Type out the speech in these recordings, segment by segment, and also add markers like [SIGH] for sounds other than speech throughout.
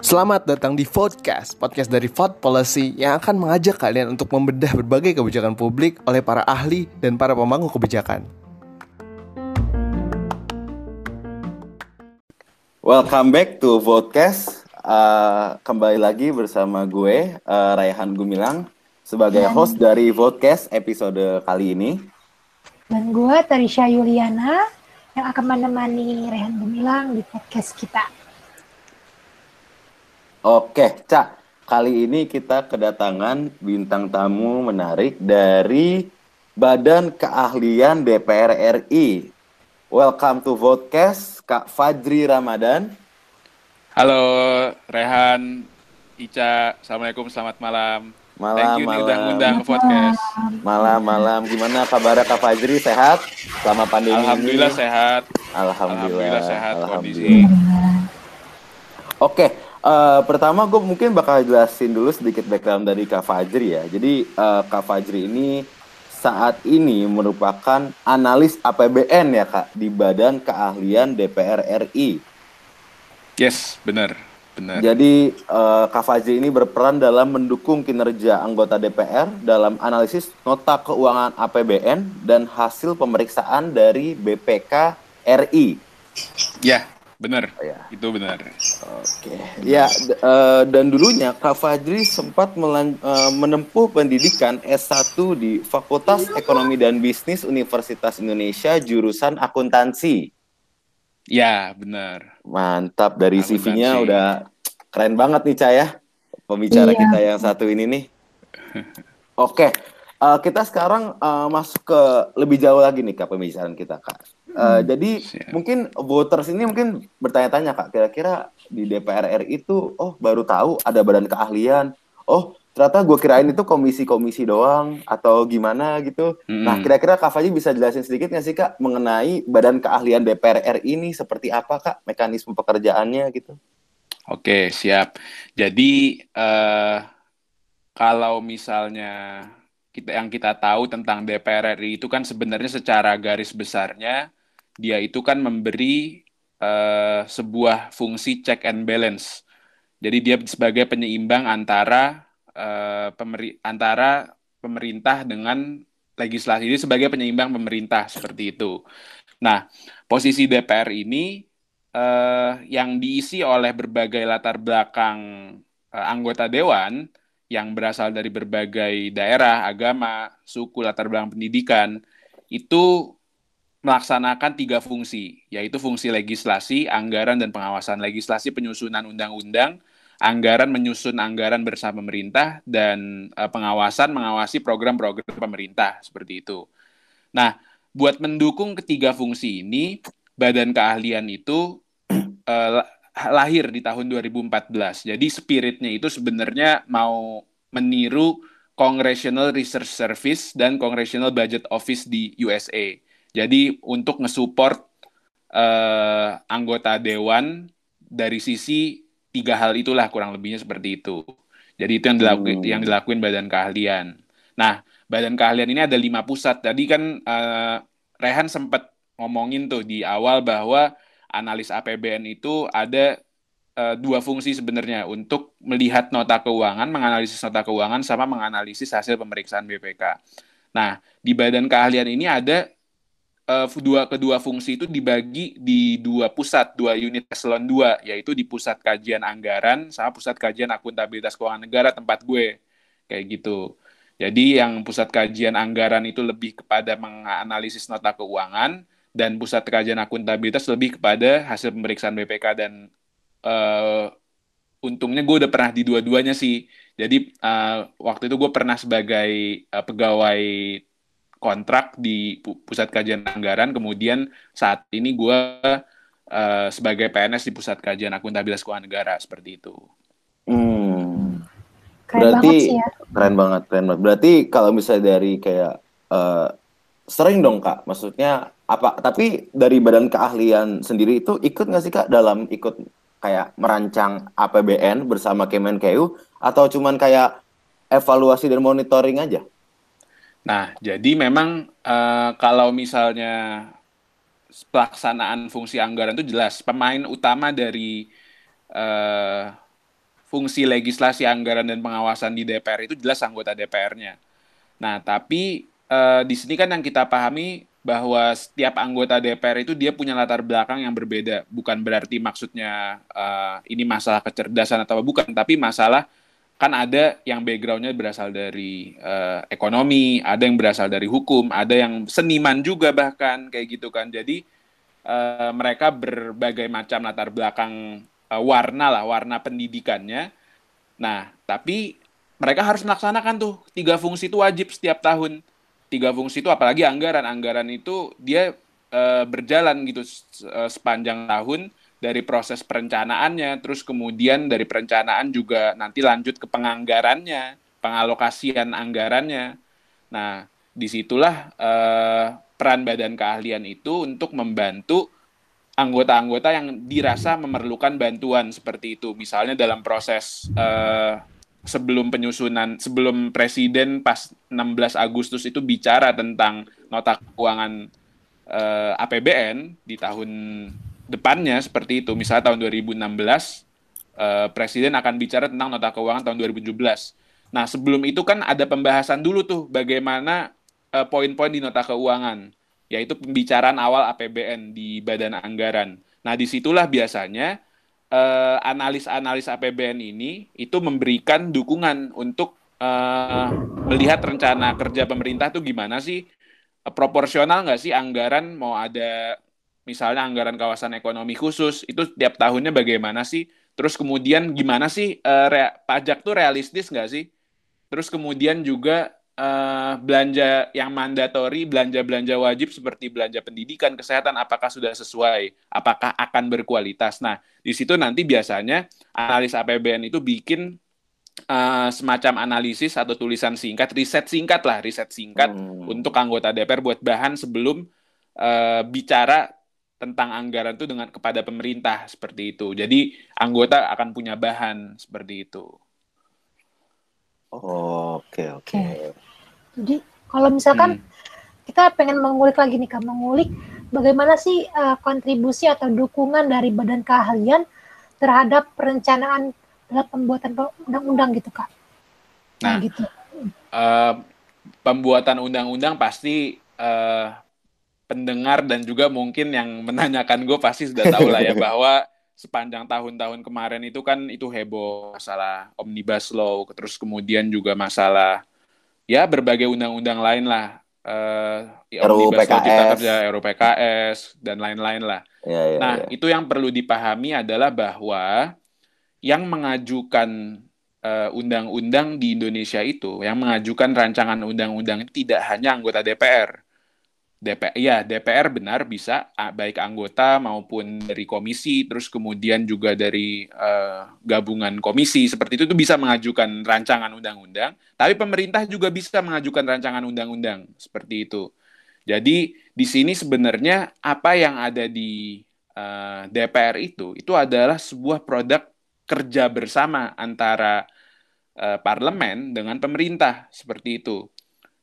Selamat datang di Vodcast, podcast dari Vote Policy yang akan mengajak kalian untuk membedah berbagai kebijakan publik oleh para ahli dan para pemangku kebijakan. Welcome back to Vodcast. Uh, kembali lagi bersama gue, uh, Raihan Gumilang, sebagai host dari Vodcast episode kali ini. Dan gue Tarisha Yuliana yang akan menemani Rehan Gumilang di podcast kita. Oke, Cak. Kali ini kita kedatangan bintang tamu menarik dari Badan Keahlian DPR RI. Welcome to Vodcast, Kak Fajri Ramadan. Halo Rehan, Ica, Assalamualaikum, selamat malam. Malam, Thank you malam. nih udah ngundang ke podcast. Malam, malam. Gimana kabar Kak Fajri? Sehat? Selama pandemi Alhamdulillah ini? sehat. Alhamdulillah. Alhamdulillah sehat Alhamdulillah. Oke, eh, pertama gue mungkin bakal jelasin dulu sedikit background dari Kak Fajri ya. Jadi eh, Kak Fajri ini saat ini merupakan analis APBN ya Kak di Badan Keahlian DPR RI. Yes, benar, benar. Jadi eh, Kak Fajri ini berperan dalam mendukung kinerja anggota DPR dalam analisis nota keuangan APBN dan hasil pemeriksaan dari BPK RI. Ya, benar. Ya. Itu benar. Oke, ya d- eh, dan dulunya Kak Fajri sempat melan- eh, menempuh pendidikan S1 di Fakultas Ekonomi dan Bisnis Universitas Indonesia jurusan akuntansi. Ya, benar. Mantap dari. CV-nya udah keren banget nih Cah ya. Pembicara Iya. kita yang satu ini nih. [LAUGHS] Oke, eh, kita sekarang eh, masuk ke lebih jauh lagi nih Kak pembicaraan kita Kak. Eh, jadi Siap. mungkin voters ini mungkin bertanya-tanya Kak, kira-kira di DPR RI itu oh baru tahu ada badan keahlian. Oh, ternyata gue kirain itu komisi-komisi doang atau gimana gitu. Mm-mm. Nah, kira-kira Kak Faji bisa jelasin sedikit nggak sih Kak mengenai badan keahlian DPR RI ini seperti apa Kak mekanisme pekerjaannya gitu? Oke, siap. Jadi eh kalau misalnya kita yang kita tahu tentang DPR RI itu kan sebenarnya secara garis besarnya dia itu kan memberi eh, sebuah fungsi check and balance. Jadi dia sebagai penyeimbang antara eh, antara pemerintah dengan legislasi. Jadi sebagai penyeimbang pemerintah seperti itu. Nah, posisi DPR ini eh, yang diisi oleh berbagai latar belakang eh, anggota dewan yang berasal dari berbagai daerah, agama, suku, latar belakang pendidikan, itu melaksanakan tiga fungsi, yaitu fungsi legislasi, anggaran, dan pengawasan. Legislasi penyusunan undang-undang, anggaran menyusun anggaran bersama pemerintah, dan eh, pengawasan mengawasi program-program pemerintah, seperti itu. Nah, buat mendukung ketiga fungsi ini, badan keahlian itu la- lahir di tahun 2014. Jadi spiritnya itu sebenarnya mau meniru Congressional Research Service dan Congressional Budget Office di USA. Jadi untuk nge-support eh, anggota dewan dari sisi tiga hal itulah kurang lebihnya seperti itu. Jadi itu yang dilakuin Hmm. yang dilakuin badan keahlian. Nah, badan keahlian ini ada lima pusat. Tadi kan eh, Rehan sempat ngomongin tuh di awal bahwa analis APBN itu ada eh, dua fungsi sebenarnya untuk melihat nota keuangan, menganalisis nota keuangan sama menganalisis hasil pemeriksaan BPK. Nah, di badan keahlian ini ada eh, dua kedua fungsi itu dibagi di dua pusat, dua unit eselon 2, yaitu di pusat kajian anggaran sama pusat kajian akuntabilitas keuangan negara tempat gue. Kayak gitu. Jadi yang pusat kajian anggaran itu lebih kepada menganalisis nota keuangan dan pusat kajian akuntabilitas lebih kepada hasil pemeriksaan BPK dan eh, untungnya gue udah pernah di dua-duanya sih. Jadi eh, waktu itu gue pernah sebagai eh, pegawai kontrak di pu- pusat kajian anggaran, kemudian saat ini gue eh, sebagai PNS di pusat kajian akuntabilitas keuangan negara seperti itu. Hmm. Keren Berarti banget sih ya. keren banget, keren banget. Berarti kalau misalnya dari kayak eh, sering dong kak, maksudnya apa? Tapi dari badan keahlian sendiri itu ikut nggak sih kak dalam ikut kayak merancang APBN bersama Kemenkeu atau cuman kayak evaluasi dan monitoring aja? Nah, jadi memang eh, kalau misalnya pelaksanaan fungsi anggaran itu jelas. Pemain utama dari uh, fungsi legislasi anggaran dan pengawasan di DPR itu jelas anggota DPR-nya. Nah, tapi uh, di sini kan yang kita pahami bahwa setiap anggota DPR itu dia punya latar belakang yang berbeda. Bukan berarti maksudnya uh, ini masalah kecerdasan atau bukan, tapi masalah kan ada yang backgroundnya berasal dari uh, ekonomi, ada yang berasal dari hukum, ada yang seniman juga bahkan kayak gitu kan. Jadi uh, mereka berbagai macam latar belakang uh, warna lah, warna pendidikannya. Nah, tapi mereka harus melaksanakan tuh tiga fungsi itu wajib setiap tahun tiga fungsi itu apalagi anggaran anggaran itu dia uh, berjalan gitu uh, sepanjang tahun dari proses perencanaannya terus kemudian dari perencanaan juga nanti lanjut ke penganggarannya pengalokasian anggarannya. Nah di situlah uh, peran badan keahlian itu untuk membantu anggota-anggota yang dirasa memerlukan bantuan seperti itu. Misalnya dalam proses uh, sebelum penyusunan sebelum presiden pas 16 Agustus itu bicara tentang nota keuangan eh, APBN di tahun depannya seperti itu. Misalnya tahun 2016 uh, eh, presiden akan bicara tentang nota keuangan tahun 2017 nah sebelum itu kan ada pembahasan dulu tuh bagaimana uh, poin-poin di nota keuangan yaitu pembicaraan awal APBN di badan anggaran. Nah di situlah biasanya uh, analis-analis APBN ini itu memberikan dukungan untuk uh, melihat rencana kerja pemerintah tuh gimana sih? Uh, proporsional nggak sih anggaran? Mau ada misalnya anggaran kawasan ekonomi khusus itu tiap tahunnya bagaimana sih terus kemudian gimana sih uh, pajak tuh realistis nggak sih terus kemudian juga uh, belanja yang mandatori, belanja-belanja wajib seperti belanja pendidikan, kesehatan, apakah sudah sesuai, apakah akan berkualitas. Nah, di situ nanti biasanya analis APBN itu bikin uh, semacam analisis atau tulisan singkat, riset singkat lah, riset singkat hmm. untuk anggota DPR buat bahan sebelum uh, bicara tentang anggaran itu dengan kepada pemerintah seperti itu. Jadi anggota akan punya bahan seperti itu. Oke, oke. Jadi kalau misalkan hmm. kita pengen mengulik lagi nih Kak, mengulik bagaimana sih uh, kontribusi atau dukungan dari badan keahlian terhadap perencanaan dalam pembuatan undang-undang gitu Kak. Nah, nah gitu. Uh, pembuatan undang-undang pasti uh, pendengar dan juga mungkin yang menanyakan gue pasti sudah tahu lah ya [LAUGHS] bahwa sepanjang tahun-tahun kemarin itu kan itu heboh masalah omnibus law terus kemudian juga masalah ya berbagai undang-undang lain lah uh, RUU PKS, kerja, RUU PKS dan lain-lain lah. Ya, ya, nah ya. itu yang perlu dipahami adalah bahwa yang mengajukan eh, undang-undang di Indonesia itu, yang mengajukan rancangan undang-undang tidak hanya anggota DPR, DPR ya DPR benar bisa baik anggota maupun dari komisi terus kemudian juga dari uh, gabungan komisi seperti itu itu bisa mengajukan rancangan undang-undang tapi pemerintah juga bisa mengajukan rancangan undang-undang seperti itu. Jadi di sini sebenarnya apa yang ada di uh, eh, DPR itu itu adalah sebuah produk kerja bersama antara uh, parlemen dengan pemerintah seperti itu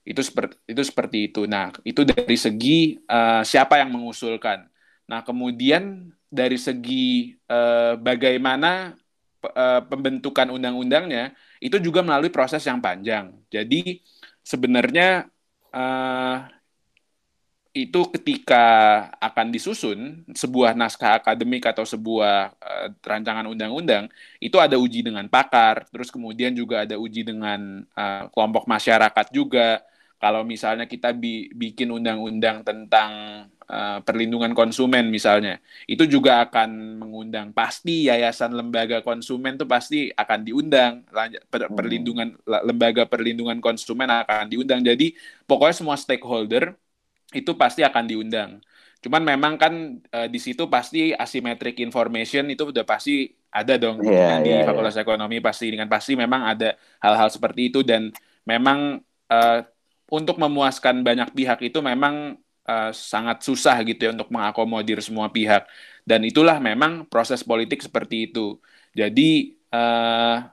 itu seperti itu seperti itu. Nah, itu dari segi uh, siapa yang mengusulkan. Nah, kemudian dari segi uh, bagaimana uh, pembentukan undang-undangnya itu juga melalui proses yang panjang. Jadi sebenarnya uh, itu ketika akan disusun sebuah naskah akademik atau sebuah uh, rancangan undang-undang itu ada uji dengan pakar, terus kemudian juga ada uji dengan uh, kelompok masyarakat juga, kalau misalnya kita bi bikin undang-undang tentang uh, perlindungan konsumen misalnya, itu juga akan mengundang pasti yayasan lembaga konsumen itu pasti akan diundang, per hmm. perlindungan lembaga perlindungan konsumen akan diundang. Jadi pokoknya semua stakeholder itu pasti akan diundang. Cuman memang kan uh, di situ pasti asymmetric information itu udah pasti ada dong yeah, di yeah, Fakultas yeah. Ekonomi pasti dengan pasti memang ada hal-hal seperti itu dan memang uh, untuk memuaskan banyak pihak itu memang uh, sangat susah gitu ya untuk mengakomodir semua pihak dan itulah memang proses politik seperti itu jadi uh,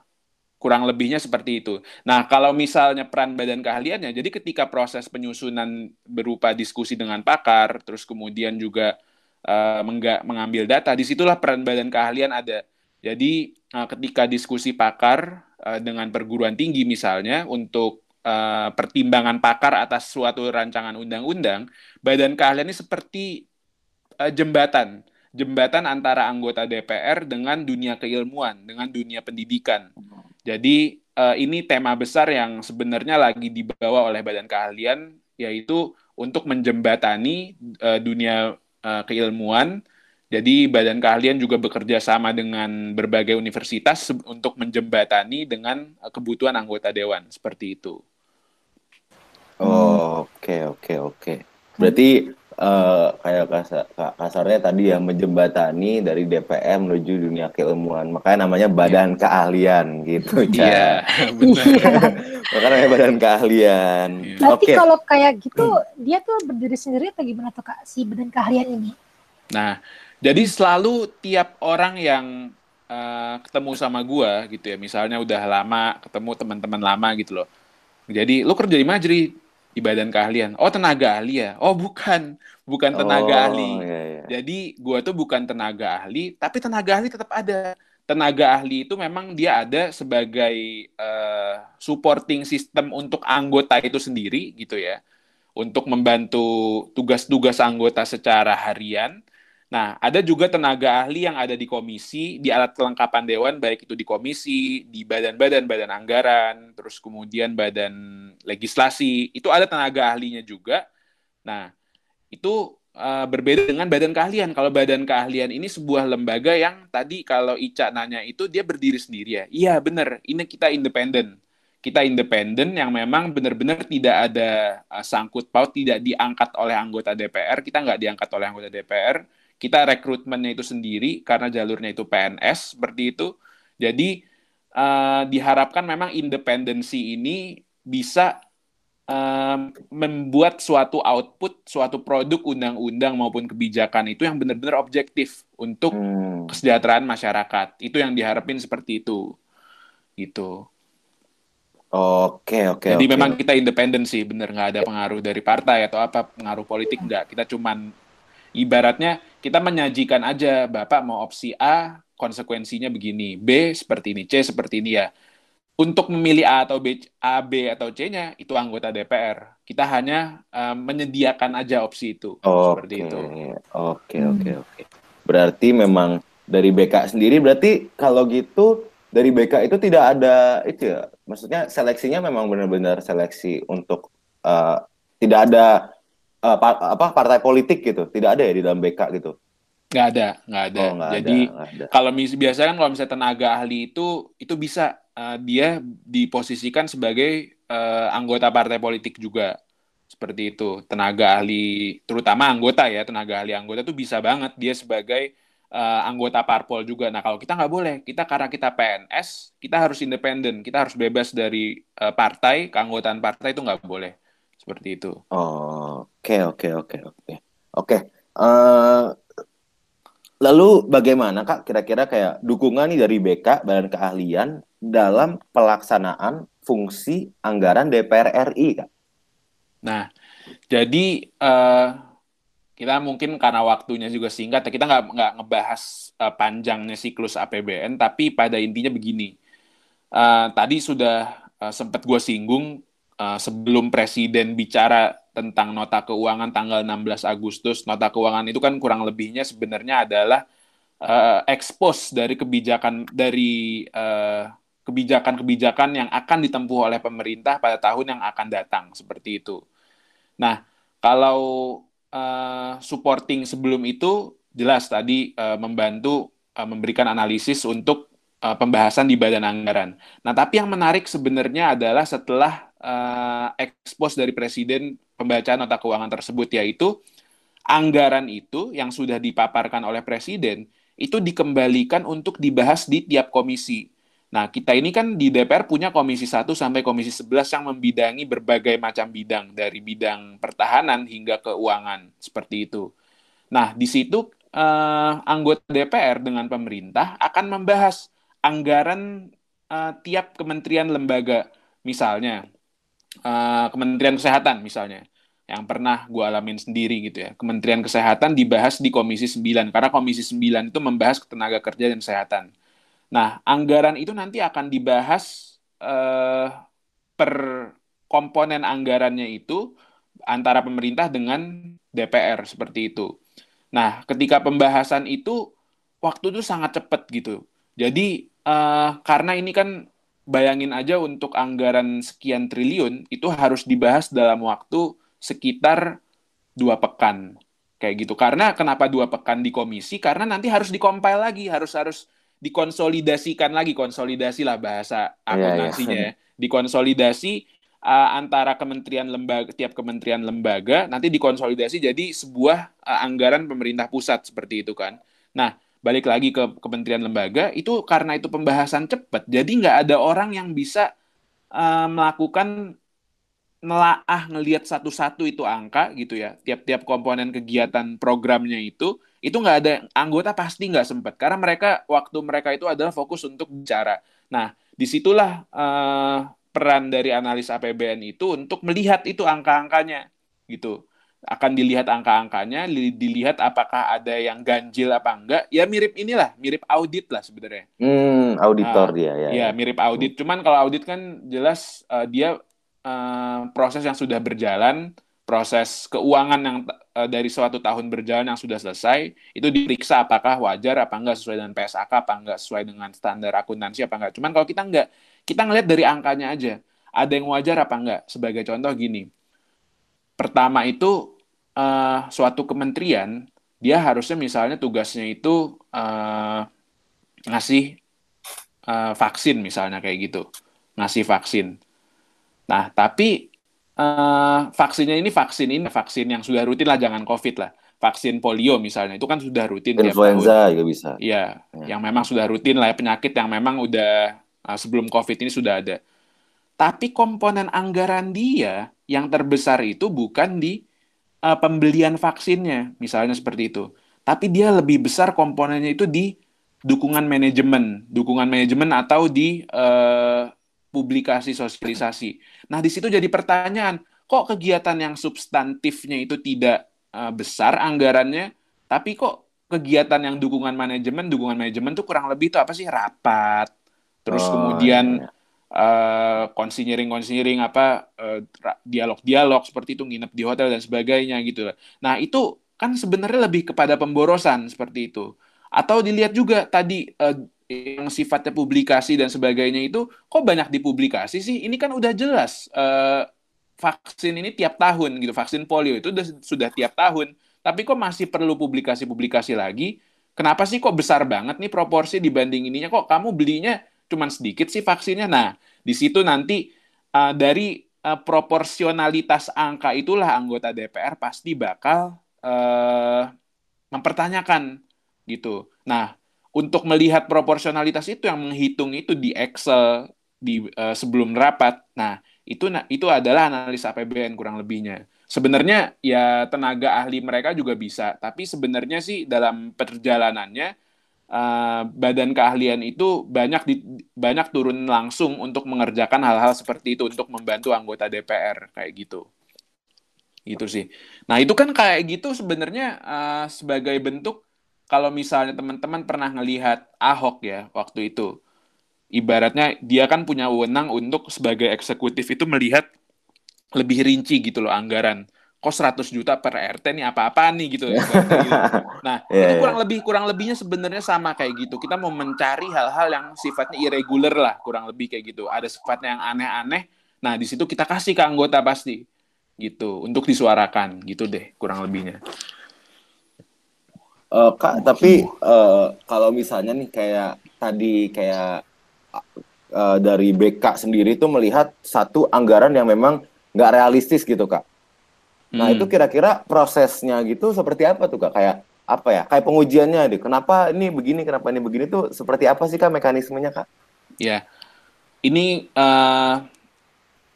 kurang lebihnya seperti itu. Nah, kalau misalnya peran badan keahliannya, jadi ketika proses penyusunan berupa diskusi dengan pakar, terus kemudian juga uh, mengambil data. Di situlah peran badan keahlian ada. Jadi uh, ketika diskusi pakar uh, dengan perguruan tinggi misalnya untuk uh, pertimbangan pakar atas suatu rancangan undang-undang, badan keahlian ini seperti uh, jembatan jembatan antara anggota DPR dengan dunia keilmuan, dengan dunia pendidikan. Jadi uh, ini tema besar yang sebenarnya lagi dibawa oleh Badan Keahlian, yaitu untuk menjembatani uh, dunia uh, keilmuan. Jadi Badan Keahlian juga bekerja sama dengan berbagai universitas untuk menjembatani dengan kebutuhan anggota dewan seperti itu. Oh, oke oke oke. Berarti uh, kayak kasar, kasarnya tadi ya menjembatani dari DPR menuju dunia keilmuan. Makanya namanya badan yeah. keahlian gitu. Iya, yeah, [LAUGHS] Makanya namanya badan keahlian. Yeah. Berarti okay. kalau kayak gitu dia tuh berdiri sendiri atau gimana tuh Kak si badan keahlian ini? Nah, jadi selalu tiap orang yang uh, ketemu sama gua gitu ya, misalnya udah lama ketemu teman-teman lama gitu loh. Jadi lu kerja di Majri, di badan keahlian. Oh tenaga ahli ya? Oh bukan, bukan tenaga oh, ahli. Iya, iya. Jadi gue tuh bukan tenaga ahli, tapi tenaga ahli tetap ada. Tenaga ahli itu memang dia ada sebagai uh, supporting system untuk anggota itu sendiri gitu ya, untuk membantu tugas-tugas anggota secara harian Nah, ada juga tenaga ahli yang ada di komisi, di alat kelengkapan dewan, baik itu di komisi, di badan-badan, badan anggaran, terus kemudian badan legislasi, itu ada tenaga ahlinya juga. Nah, itu uh, berbeda dengan badan keahlian. Kalau badan keahlian ini sebuah lembaga yang tadi kalau Ica nanya itu dia berdiri sendiri ya. Iya, benar. Ini kita independen. Kita independen yang memang benar-benar tidak ada uh, sangkut paut, tidak diangkat oleh anggota DPR. Kita nggak diangkat oleh anggota DPR kita rekrutmennya itu sendiri karena jalurnya itu PNS seperti itu. Jadi uh, diharapkan memang independensi ini bisa uh, membuat suatu output, suatu produk undang-undang maupun kebijakan itu yang benar-benar objektif untuk hmm. kesejahteraan masyarakat. Itu yang diharapin seperti itu. Gitu. Oke oke. Jadi oke. memang kita independensi, bener nggak ada pengaruh dari partai atau apa pengaruh politik nggak. Kita cuman ibaratnya kita menyajikan aja Bapak mau opsi A konsekuensinya begini, B seperti ini, C seperti ini ya. Untuk memilih A atau B, A, B atau C-nya itu anggota DPR. Kita hanya uh, menyediakan aja opsi itu okay. seperti itu. Oke, oke, hmm. oke. Berarti memang dari BK sendiri berarti kalau gitu dari BK itu tidak ada itu ya. Maksudnya seleksinya memang benar-benar seleksi untuk uh, tidak ada uh, pa apa partai politik gitu. Tidak ada ya di dalam BK gitu. Nggak ada nggak ada. Oh, nggak jadi ada, kalau mis biasanya kan kalau misalnya tenaga ahli itu itu bisa uh, dia diposisikan sebagai uh, anggota partai politik juga. Seperti itu. Tenaga ahli terutama anggota ya tenaga ahli anggota itu bisa banget. Dia sebagai uh, anggota parpol juga. Nah kalau kita nggak boleh kita karena kita PNS kita harus independen. Kita harus bebas dari uh, partai keanggotaan partai itu nggak boleh seperti itu. Oke oke oke oke oke. Eh, lalu bagaimana kak kira-kira kayak dukungan nih dari BK Badan Keahlian dalam pelaksanaan fungsi anggaran DPR RI kak? Nah, jadi uh, kita mungkin karena waktunya juga singkat, kita nggak nggak ngebahas uh, panjangnya siklus APBN, tapi pada intinya begini. Uh, tadi sudah uh, sempat gue singgung uh, sebelum presiden bicara tentang nota keuangan tanggal 16 Agustus, nota keuangan itu kan kurang lebihnya sebenarnya adalah uh, ekspos dari kebijakan dari uh, kebijakan-kebijakan yang akan ditempuh oleh pemerintah pada tahun yang akan datang seperti itu. Nah, kalau uh, supporting sebelum itu jelas tadi uh, membantu uh, memberikan analisis untuk uh, pembahasan di badan anggaran. Nah, tapi yang menarik sebenarnya adalah setelah uh, ekspos dari presiden pembacaan nota keuangan tersebut yaitu anggaran itu yang sudah dipaparkan oleh presiden itu dikembalikan untuk dibahas di tiap komisi. Nah, kita ini kan di DPR punya komisi 1 sampai komisi 11 yang membidangi berbagai macam bidang dari bidang pertahanan hingga keuangan seperti itu. Nah, di situ eh, anggota DPR dengan pemerintah akan membahas anggaran eh, tiap kementerian lembaga. Misalnya, uh, Kementerian Kesehatan misalnya. yang pernah gue alamin sendiri gitu ya. Kementerian Kesehatan dibahas di Komisi 9 karena Komisi 9 itu membahas tenaga kerja dan kesehatan. Nah, anggaran itu nanti akan dibahas uh, per komponen anggarannya itu antara pemerintah dengan DPR seperti itu. Nah, ketika pembahasan itu waktu itu sangat cepat gitu. Jadi uh, karena ini kan bayangin aja untuk anggaran sekian triliun itu harus dibahas dalam waktu sekitar dua pekan kayak gitu. Karena kenapa dua pekan di komisi? Karena nanti harus dikompil lagi, harus harus dikonsolidasikan lagi, konsolidasi lah bahasa iya, iya. akuntansinya, yeah, yeah. dikonsolidasi uh, antara kementerian lembaga, tiap kementerian lembaga nanti dikonsolidasi jadi sebuah uh, anggaran pemerintah pusat seperti itu kan. Nah balik lagi ke kementerian lembaga itu karena itu pembahasan cepat, jadi nggak ada orang yang bisa uh, melakukan nelaah ngelihat satu-satu itu angka gitu ya. Tiap-tiap komponen kegiatan programnya itu itu nggak ada anggota pasti nggak sempat karena mereka waktu mereka itu adalah fokus untuk bicara. Nah di situlah uh, peran dari analis APBN itu untuk melihat itu angka-angkanya gitu akan dilihat angka-angkanya dilihat apakah ada yang ganjil apa enggak ya mirip inilah mirip audit lah sebenarnya hmm auditor nah, dia ya, ya ya mirip audit cuman kalau audit kan jelas uh, dia uh, proses yang sudah berjalan, proses keuangan yang uh, dari suatu tahun berjalan yang sudah selesai, itu diperiksa apakah wajar apa enggak sesuai dengan PSAK, apa enggak sesuai dengan standar akuntansi apa enggak. Cuman kalau kita enggak, kita ngelihat dari angkanya aja. Ada yang wajar apa enggak? Sebagai contoh gini. Pertama itu uh, suatu kementerian dia harusnya misalnya tugasnya itu uh, ngasih uh, vaksin misalnya kayak gitu ngasih vaksin Nah, tapi uh, vaksinnya ini vaksin ini vaksin yang sudah rutin lah, jangan COVID lah. Vaksin polio misalnya itu kan sudah rutin Influenza juga bisa. Iya, ya. yang memang sudah rutin lah ya, penyakit yang memang udah uh, sebelum COVID ini sudah ada. Tapi komponen anggaran dia yang terbesar itu bukan di uh, pembelian vaksinnya, misalnya seperti itu. Tapi dia lebih besar komponennya itu di dukungan manajemen, dukungan manajemen atau di uh, publikasi sosialisasi. Nah, di situ jadi pertanyaan, kok kegiatan yang substantifnya itu tidak uh, besar anggarannya, tapi kok kegiatan yang dukungan manajemen, dukungan manajemen itu kurang lebih itu apa sih rapat, terus oh, kemudian iya. Uh, konsinyering konsinyering apa uh, dialog-dialog seperti itu nginep di hotel dan sebagainya gitu. Nah itu kan sebenarnya lebih kepada pemborosan seperti itu. Atau dilihat juga tadi uh, yang sifatnya publikasi dan sebagainya itu kok banyak dipublikasi sih? Ini kan udah jelas uh, vaksin ini tiap tahun gitu, vaksin polio itu udah, sudah tiap tahun. Tapi kok masih perlu publikasi-publikasi lagi? Kenapa sih kok besar banget nih proporsi dibanding ininya? Kok kamu belinya cuma sedikit sih vaksinnya? Nah, di situ nanti uh, dari uh, proporsionalitas angka itulah anggota DPR pasti bakal uh, mempertanyakan gitu. Nah, untuk melihat proporsionalitas itu yang menghitung itu di Excel di uh, sebelum rapat. Nah, itu itu adalah analis APBN kurang lebihnya. Sebenarnya ya tenaga ahli mereka juga bisa, tapi sebenarnya sih dalam perjalanannya uh, badan keahlian itu banyak di, banyak turun langsung untuk mengerjakan hal-hal seperti itu untuk membantu anggota DPR kayak gitu. Gitu sih. Nah, itu kan kayak gitu sebenarnya uh, sebagai bentuk kalau misalnya teman-teman pernah ngelihat Ahok ya waktu itu, ibaratnya dia kan punya wewenang untuk sebagai eksekutif itu melihat lebih rinci gitu loh anggaran. Kok 100 juta per RT nih apa-apa nih gitu. [LAUGHS] nah, yeah, itu iya. kurang lebih kurang lebihnya sebenarnya sama kayak gitu. Kita mau mencari hal-hal yang sifatnya irregular lah, kurang lebih kayak gitu. Ada sifatnya yang aneh-aneh. Nah, di situ kita kasih ke anggota pasti gitu untuk disuarakan gitu deh kurang lebihnya. Uh, Kak, tapi uh, kalau misalnya nih kayak tadi kayak uh, dari BK sendiri itu melihat satu anggaran yang memang nggak realistis gitu Kak. Nah hmm. itu kira-kira prosesnya gitu seperti apa tuh Kak? Kayak apa ya? Kayak pengujiannya deh. Kenapa ini begini? Kenapa ini begini tuh seperti apa sih Kak mekanismenya Kak? Ya, ini uh,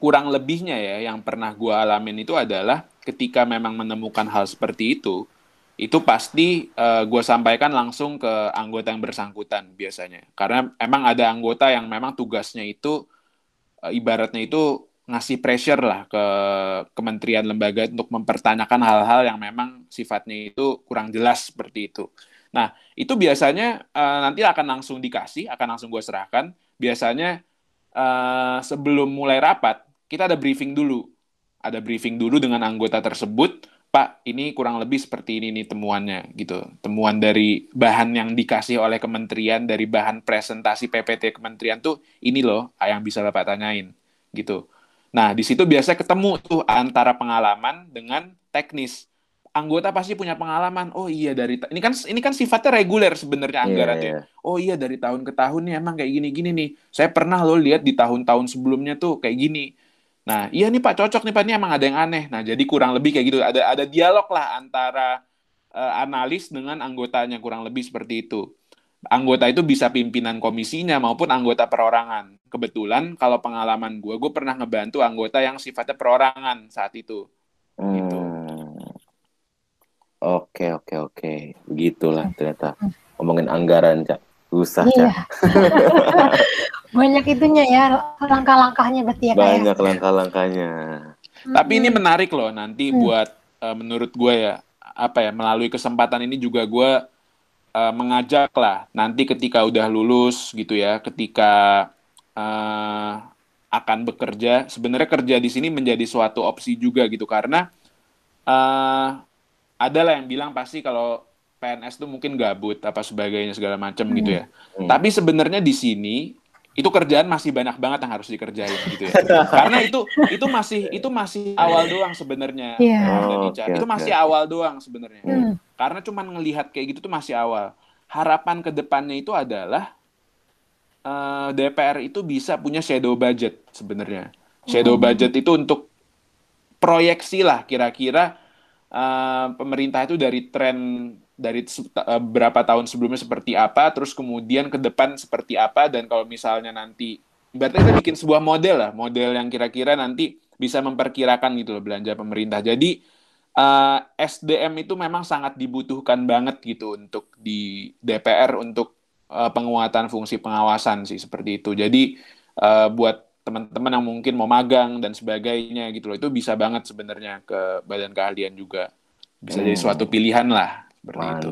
kurang lebihnya ya yang pernah gue alamin itu adalah ketika memang menemukan hal seperti itu itu pasti uh, eh, gue sampaikan langsung ke anggota yang bersangkutan biasanya. Karena emang ada anggota yang memang tugasnya itu uh, ibaratnya itu ngasih pressure lah ke kementerian lembaga untuk mempertanyakan hal-hal yang memang sifatnya itu kurang jelas seperti itu. Nah, itu biasanya uh, nanti akan langsung dikasih, akan langsung gue serahkan. Biasanya uh, sebelum mulai rapat, kita ada briefing dulu. Ada briefing dulu dengan anggota tersebut, Pak, ini kurang lebih seperti ini nih temuannya gitu. Temuan dari bahan yang dikasih oleh kementerian, dari bahan presentasi PPT kementerian tuh ini loh yang bisa Bapak tanyain gitu. Nah, di situ biasanya ketemu tuh antara pengalaman dengan teknis. Anggota pasti punya pengalaman. Oh iya dari ini kan ini kan sifatnya reguler sebenarnya iya, anggaran yeah, yeah. Oh iya dari tahun ke tahun nih emang kayak gini-gini nih. Saya pernah lo lihat di tahun-tahun sebelumnya tuh kayak gini. Nah, iya nih Pak cocok nih Pak ini emang ada yang aneh. Nah, jadi kurang lebih kayak gitu. Ada ada dialog lah antara uh, analis dengan anggotanya kurang lebih seperti itu anggota itu bisa pimpinan komisinya maupun anggota perorangan. Kebetulan kalau pengalaman gue, gue pernah ngebantu anggota yang sifatnya perorangan saat itu. Gitu. Hmm. Oke oke oke, begitulah ternyata ngomongin anggaran cak, susah iya. cak. [LAUGHS] Banyak itunya ya langkah-langkahnya berarti ya. ya? Banyak langkah-langkahnya. Tapi ini menarik loh nanti hmm. buat uh, menurut gue ya apa ya melalui kesempatan ini juga gue uh, mengajak lah nanti ketika udah lulus gitu ya, ketika uh, akan bekerja, sebenarnya kerja di sini menjadi suatu opsi juga gitu karena uh, ada lah yang bilang pasti kalau PNS tuh mungkin gabut apa sebagainya segala macam hmm. gitu ya. Hmm. Tapi sebenarnya di sini itu kerjaan masih banyak banget yang harus dikerjain gitu ya. Karena itu itu masih itu masih awal doang sebenarnya. Yeah. Oh, okay, itu masih okay. awal doang sebenarnya. Hmm. Karena cuman ngelihat kayak gitu tuh masih awal. Harapan ke depannya itu adalah uh, eh, DPR itu bisa punya shadow budget sebenarnya. Shadow hmm. budget itu untuk proyeksi lah kira-kira uh, pemerintah itu dari tren dari uh, berapa tahun sebelumnya seperti apa, terus kemudian ke depan seperti apa, dan kalau misalnya nanti, berarti kita bikin sebuah model lah, model yang kira-kira nanti bisa memperkirakan gitu loh belanja pemerintah. Jadi uh, eh, SDM itu memang sangat dibutuhkan banget gitu untuk di DPR untuk uh, penguatan fungsi pengawasan sih seperti itu. Jadi uh, buat teman-teman yang mungkin mau magang dan sebagainya gitu loh, itu bisa banget sebenarnya ke badan keahlian juga. Bisa hmm. jadi suatu pilihan lah seperti Mantap. itu.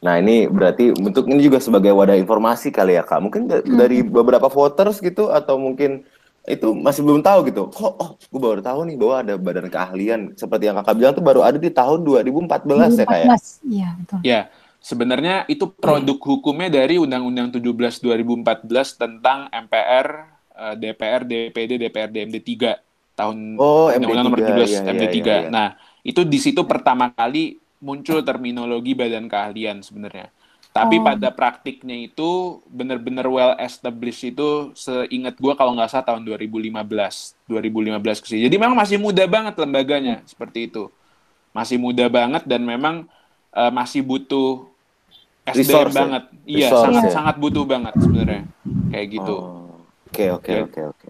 Nah ini berarti bentuk ini juga sebagai wadah informasi kali ya kak. Mungkin hmm. dari beberapa voters gitu atau mungkin itu masih belum tahu gitu. Kok oh gue baru tahu nih bahwa ada badan keahlian seperti yang kakak bilang tuh baru ada di tahun 2014, 2014 ya kayak. Iya betul. Ya sebenarnya itu produk hmm. hukumnya dari Undang-Undang 17 2014 tentang MPR, DPR, DPD, DPR, DMD 3 tahun oh, Undang-Undang nomor 17 ya, MD 3. Ya, ya, ya. Nah itu di situ pertama kali muncul terminologi badan keahlian sebenarnya. Tapi oh. pada praktiknya itu benar-benar well established itu seingat gue kalau nggak salah tahun 2015, 2015 ke sini. Jadi memang masih muda banget lembaganya seperti itu. Masih muda banget dan memang uh, masih butuh SDM Resource, ya? banget. Ya? Iya, sangat ya? sangat butuh banget sebenarnya. Kayak gitu. Oke, oke, oke, oke.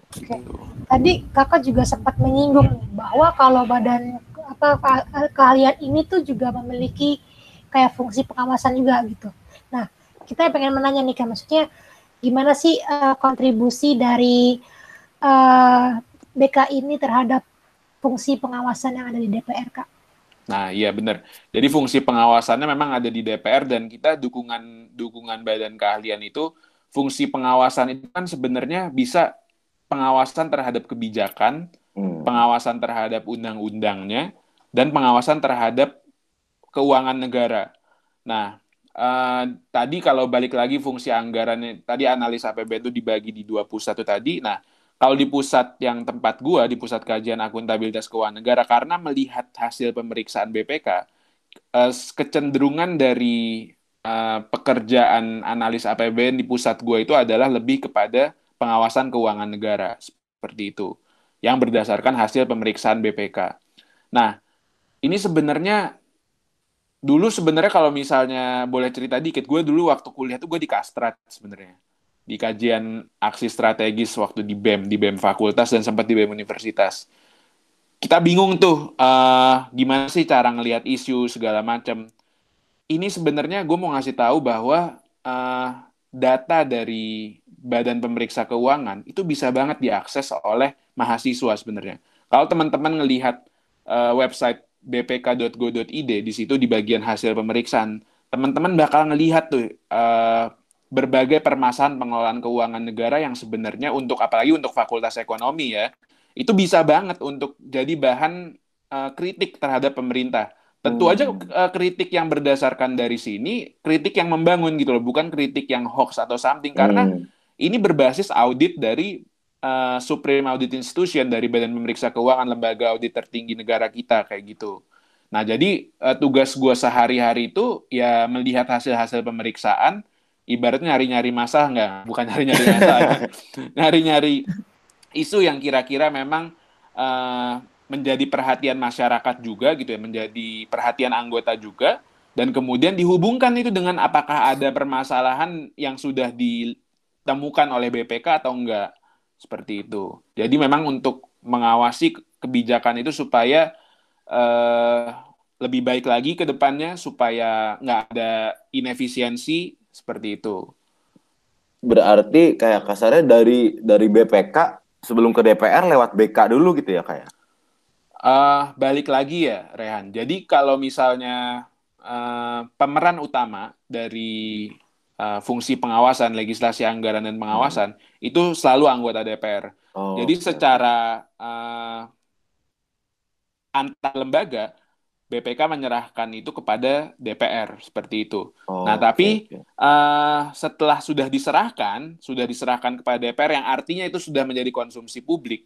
Tadi Kakak juga sempat menyinggung bahwa kalau badan apa keahlian ini tuh juga memiliki kayak fungsi pengawasan juga gitu. Nah, kita pengen menanya nih kan maksudnya gimana sih uh, kontribusi dari uh, eh, BK ini terhadap fungsi pengawasan yang ada di DPR, Kak? Nah, iya benar. Jadi fungsi pengawasannya memang ada di DPR dan kita dukungan dukungan badan keahlian itu fungsi pengawasan itu kan sebenarnya bisa pengawasan terhadap kebijakan, hmm. pengawasan terhadap undang-undangnya, dan pengawasan terhadap keuangan negara. Nah, uh, tadi kalau balik lagi fungsi anggaran tadi analis APBN itu dibagi di dua pusat itu tadi. Nah, kalau di pusat yang tempat gua di pusat kajian akuntabilitas keuangan negara karena melihat hasil pemeriksaan BPK eh, kecenderungan dari uh, pekerjaan analis APBN di pusat gua itu adalah lebih kepada pengawasan keuangan negara seperti itu yang berdasarkan hasil pemeriksaan BPK. Nah, ini sebenarnya dulu sebenarnya kalau misalnya boleh cerita dikit, gue dulu waktu kuliah tuh gue di Kastrat sebenarnya di kajian aksi strategis waktu di BEM, di BEM fakultas dan sempat di BEM universitas. Kita bingung tuh uh, gimana sih cara ngelihat isu segala macam. Ini sebenarnya gue mau ngasih tahu bahwa uh, data dari Badan Pemeriksa Keuangan itu bisa banget diakses oleh mahasiswa sebenarnya. Kalau teman-teman ngelihat uh, website bpk.go.id di situ di bagian hasil pemeriksaan, teman-teman bakal ngelihat tuh uh, berbagai permasalahan pengelolaan keuangan negara yang sebenarnya untuk apalagi untuk fakultas ekonomi ya itu bisa banget untuk jadi bahan uh, kritik terhadap pemerintah. Tentu hmm. aja uh, kritik yang berdasarkan dari sini kritik yang membangun gitu loh, bukan kritik yang hoax atau something karena hmm. ini berbasis audit dari uh, Supreme Audit Institution dari Badan Pemeriksa Keuangan lembaga audit tertinggi negara kita kayak gitu. Nah, jadi uh, tugas gue sehari-hari itu ya melihat hasil-hasil pemeriksaan, ibaratnya nyari-nyari masalah nggak bukan nyari-nyari masalah ya. [LAUGHS] nyari-nyari isu yang kira-kira memang uh, menjadi perhatian masyarakat juga gitu ya menjadi perhatian anggota juga dan kemudian dihubungkan itu dengan apakah ada permasalahan yang sudah ditemukan oleh BPK atau enggak seperti itu jadi memang untuk mengawasi kebijakan itu supaya uh, lebih baik lagi ke depannya supaya nggak ada inefisiensi seperti itu. Berarti kayak kasarnya dari dari BPK sebelum ke DPR lewat BK dulu gitu ya kayak? Uh, balik lagi ya Rehan. Jadi kalau misalnya uh, pemeran utama dari uh, fungsi pengawasan, legislasi anggaran dan pengawasan hmm. Itu selalu anggota DPR. Oh, Jadi okay. secara uh, antar lembaga BPK menyerahkan itu kepada DPR seperti itu. Oh, nah, tapi okay, Uh, setelah sudah diserahkan, sudah diserahkan kepada DPR yang artinya itu sudah menjadi konsumsi publik.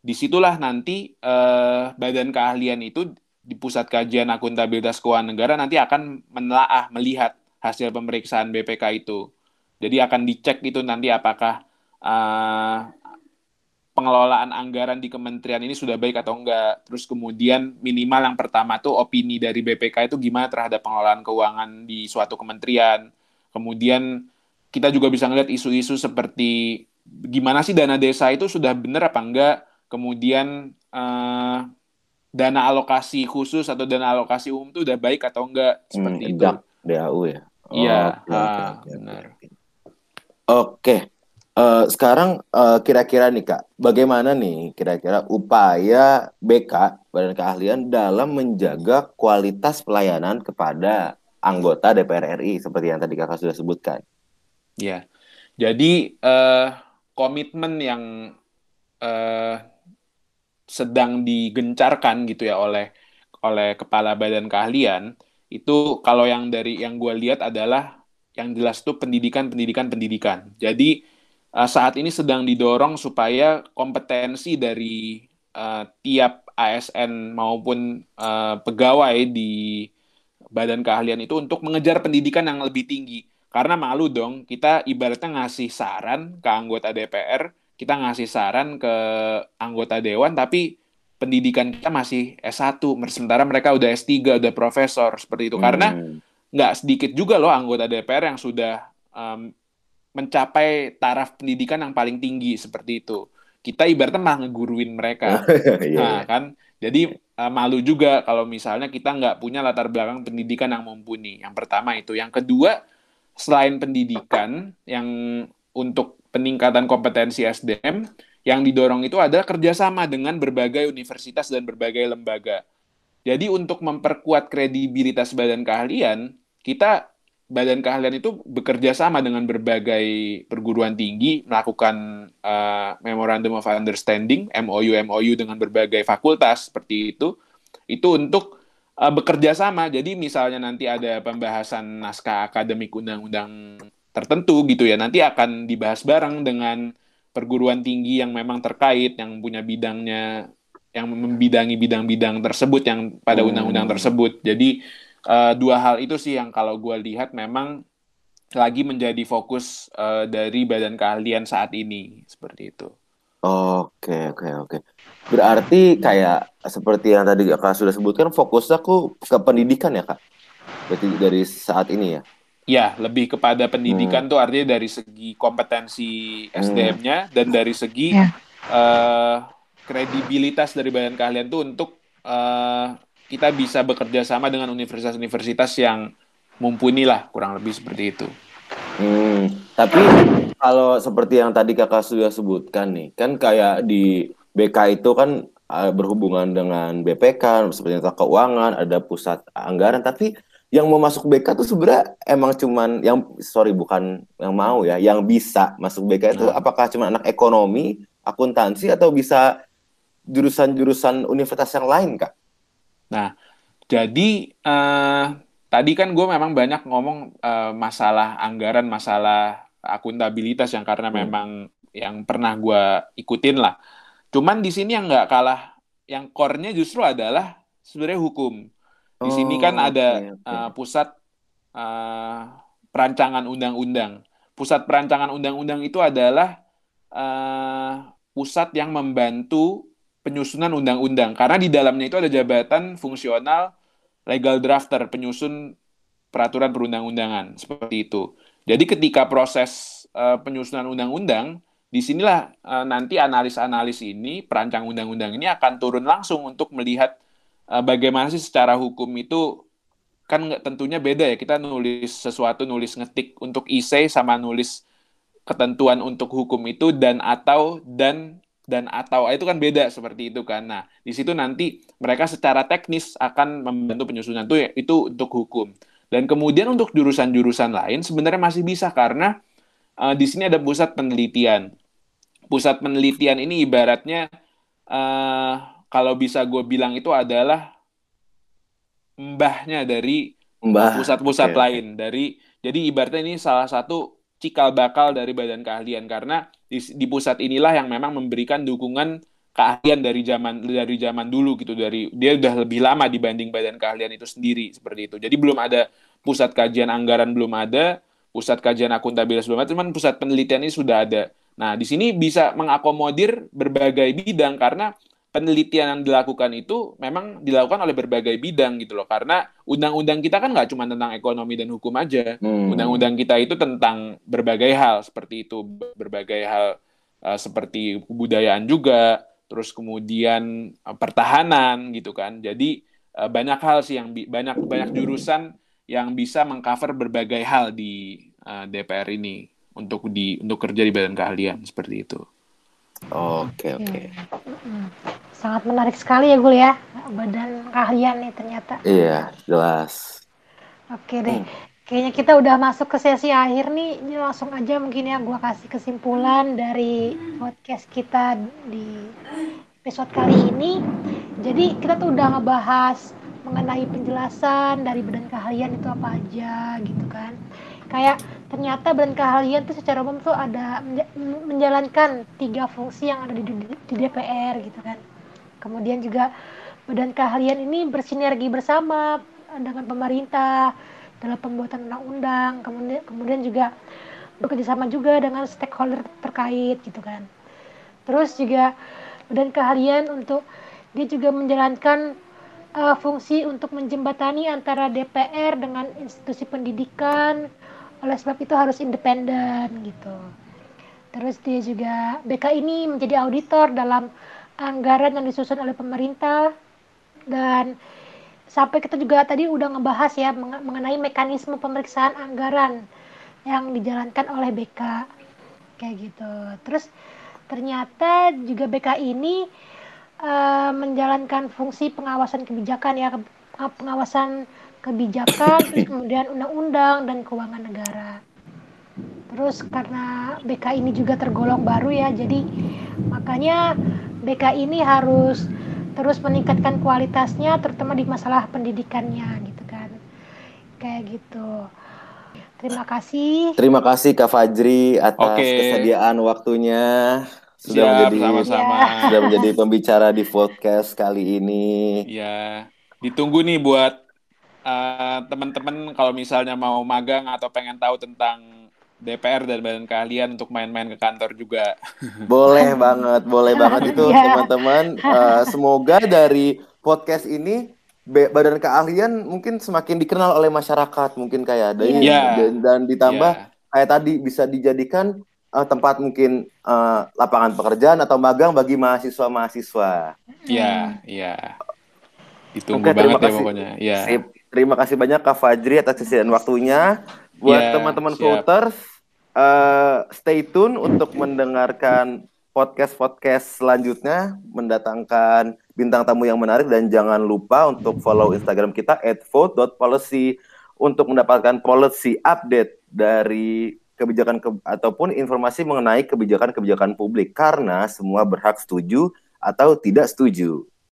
Di situlah nanti uh, badan keahlian itu di pusat kajian akuntabilitas keuangan negara nanti akan menelaah melihat hasil pemeriksaan BPK itu. Jadi akan dicek itu nanti apakah uh, pengelolaan anggaran di kementerian ini sudah baik atau enggak. Terus kemudian minimal yang pertama tuh opini dari BPK itu gimana terhadap pengelolaan keuangan di suatu kementerian. Kemudian kita juga bisa ngeliat isu-isu seperti gimana sih dana desa itu sudah benar apa enggak. Kemudian eh, dana alokasi khusus atau dana alokasi umum itu udah baik atau enggak seperti hmm, itu. DAU ya. Iya, oh, okay, ah, okay, benar. Oke. Okay. Uh, sekarang uh, kira-kira nih kak, bagaimana nih kira-kira upaya BK Badan Keahlian dalam menjaga kualitas pelayanan kepada anggota DPR RI seperti yang tadi kakak sudah sebutkan? Ya, jadi uh, komitmen yang uh, sedang digencarkan gitu ya oleh oleh kepala Badan Keahlian itu kalau yang dari yang gue lihat adalah yang jelas tuh pendidikan pendidikan pendidikan. Jadi uh, saat ini sedang didorong supaya kompetensi dari uh, tiap ASN maupun uh, pegawai di badan keahlian itu untuk mengejar pendidikan yang lebih tinggi. Karena malu dong, kita ibaratnya ngasih saran ke anggota DPR, kita ngasih saran ke anggota dewan, tapi pendidikan kita masih S1, sementara mereka udah S3, udah profesor, seperti itu. Hmm. Karena nggak sedikit juga loh anggota DPR yang sudah um, mencapai taraf pendidikan yang paling tinggi seperti itu. Kita ibaratnya malah ngeguruin mereka. [LAUGHS] Iya, nah, iya. kan? Jadi uh, malu juga kalau misalnya kita nggak punya latar belakang pendidikan yang mumpuni. Yang pertama itu. Yang kedua, selain pendidikan yang untuk peningkatan kompetensi SDM, yang didorong itu adalah kerjasama dengan berbagai universitas dan berbagai lembaga. Jadi untuk memperkuat kredibilitas badan keahlian, kita badan keahlian itu bekerja sama dengan berbagai perguruan tinggi melakukan uh, memorandum of understanding MOU MOU dengan berbagai fakultas seperti itu. Itu untuk uh, bekerja sama. Jadi misalnya nanti ada pembahasan naskah akademik undang-undang tertentu gitu ya nanti akan dibahas bareng dengan perguruan tinggi yang memang terkait yang punya bidangnya yang membidangi bidang-bidang tersebut yang pada hmm. undang-undang tersebut. Jadi uh, dua hal itu sih yang kalau gue lihat memang lagi menjadi fokus uh, dari badan keahlian saat ini seperti itu. Oke oke oke. Berarti kayak seperti yang tadi kak sudah sebutkan fokusnya aku ke pendidikan ya kak. Berarti dari saat ini ya. Ya lebih kepada pendidikan hmm. tuh artinya dari segi kompetensi SDM-nya hmm. dan dari segi ya. uh, kredibilitas dari badan keahlian tuh untuk uh, kita bisa bekerja sama dengan universitas-universitas yang mumpuni lah kurang lebih seperti itu. Hmm, tapi kalau seperti yang tadi kakak sudah sebutkan nih, kan kayak di BK itu kan uh, berhubungan dengan BPK seperti nota keuangan, ada pusat anggaran, tapi yang mau masuk BK tuh sebenarnya emang cuman yang sorry bukan yang mau ya, yang bisa masuk BK itu Nah. apakah cuma anak ekonomi, akuntansi atau bisa jurusan-jurusan universitas yang lain, Kak? Nah, jadi eh, tadi kan gue memang banyak ngomong eh, masalah anggaran, masalah akuntabilitas yang karena Hmm. memang yang pernah gue ikutin lah. Cuman di sini yang nggak kalah, yang core-nya justru adalah sebenarnya hukum. Di sini kan Oh, ada oke, oke. eh, pusat eh, perancangan undang-undang. Pusat perancangan undang-undang itu adalah eh, pusat yang membantu penyusunan undang-undang karena di dalamnya itu ada jabatan fungsional legal drafter penyusun peraturan perundang-undangan seperti itu. Jadi ketika proses eh, penyusunan undang-undang, di sinilah eh, nanti analis-analis ini perancang undang-undang ini akan turun langsung untuk melihat eh, bagaimana sih secara hukum itu kan tentunya beda ya kita nulis sesuatu nulis ngetik untuk essay sama nulis ketentuan untuk hukum itu dan atau dan dan atau itu kan beda seperti itu kan. Nah, di situ nanti mereka secara teknis akan membantu penyusunan itu itu untuk hukum. Dan kemudian untuk jurusan-jurusan lain sebenarnya masih bisa karena eh, di sini ada pusat penelitian. Pusat penelitian ini ibaratnya eh, kalau bisa gue bilang itu adalah mbahnya dari Mbah. pusat-pusat oke. lain dari jadi ibaratnya ini salah satu cikal bakal dari badan keahlian. Karena di, di pusat inilah yang memang memberikan dukungan keahlian dari zaman dari zaman dulu gitu. Dari dia udah lebih lama dibanding badan keahlian itu sendiri seperti itu. Jadi belum ada pusat kajian anggaran belum ada pusat kajian akuntabilitas belum ada cuman pusat penelitian ini sudah ada. Nah di sini bisa mengakomodir berbagai bidang karena penelitian yang dilakukan itu memang dilakukan oleh berbagai bidang gitu loh karena undang-undang kita kan nggak cuma tentang ekonomi dan hukum aja Hmm. undang-undang kita itu tentang berbagai hal seperti itu berbagai hal eh, seperti kebudayaan juga terus kemudian eh, pertahanan gitu kan jadi eh, banyak hal sih yang bi- banyak banyak jurusan yang bisa mengcover berbagai hal di eh, DPR ini untuk di untuk kerja di badan keahlian seperti itu Oke, oke. Mm. Sangat menarik sekali ya Gul ya, badan keahlian nih ternyata. Iya, jelas. Oke deh, Hmm. kayaknya kita udah masuk ke sesi akhir nih. Ini langsung aja mungkin ya gua kasih kesimpulan dari podcast kita di episode kali ini. Jadi kita tuh udah ngebahas mengenai penjelasan dari badan keahlian itu apa aja gitu kan. Kayak ternyata badan keahlian tuh secara umum tuh ada menja- menjalankan tiga fungsi yang ada di DPR gitu kan. Kemudian juga badan keahlian ini bersinergi bersama dengan pemerintah dalam pembuatan undang-undang, kemudian kemudian juga bekerja sama juga dengan stakeholder terkait gitu kan. Terus juga badan keahlian untuk dia juga menjalankan uh, fungsi untuk menjembatani antara DPR dengan institusi pendidikan. Oleh sebab itu harus independen gitu. Terus dia juga BK ini menjadi auditor dalam anggaran yang disusun oleh pemerintah dan sampai kita juga tadi udah ngebahas ya menge- mengenai mekanisme pemeriksaan anggaran yang dijalankan oleh BK kayak gitu. Terus ternyata juga BK ini eh, menjalankan fungsi pengawasan kebijakan ya pengawasan kebijakan terus kemudian undang-undang dan keuangan negara. Terus karena BK ini juga tergolong baru ya, jadi makanya BK ini harus terus meningkatkan kualitasnya, terutama di masalah pendidikannya gitu kan. Kayak gitu. Terima kasih. Terima kasih Kak Fajri atas Oke. kesediaan waktunya sudah siap menjadi sama-sama sudah menjadi pembicara di podcast kali ini. Ya, ditunggu nih buat eh, teman-teman kalau misalnya mau magang atau pengen tahu tentang DPR dan badan keahlian untuk main-main ke kantor juga. [LAUGHS] Boleh banget, boleh [LAUGHS] banget itu Ya. teman-teman. [LAUGHS] Eh, semoga dari podcast ini badan keahlian mungkin semakin dikenal oleh masyarakat mungkin kayak dari Iya. dan, dan ditambah Ya, kayak tadi bisa dijadikan eh, tempat mungkin eh, lapangan pekerjaan atau magang bagi mahasiswa-mahasiswa. ya, ya. Ditunggu Oke, terima banget ya kasih. pokoknya. Ya. Sip. Terima kasih banyak Kak Fajri atas kesediaan waktunya. Buat Ya, teman-teman voters, eh, stay tune untuk mendengarkan podcast-podcast selanjutnya mendatangkan bintang tamu yang menarik dan jangan lupa untuk follow Instagram kita @vote.policy untuk mendapatkan policy update dari kebijakan ke, ataupun informasi mengenai kebijakan-kebijakan publik karena semua berhak setuju atau tidak setuju.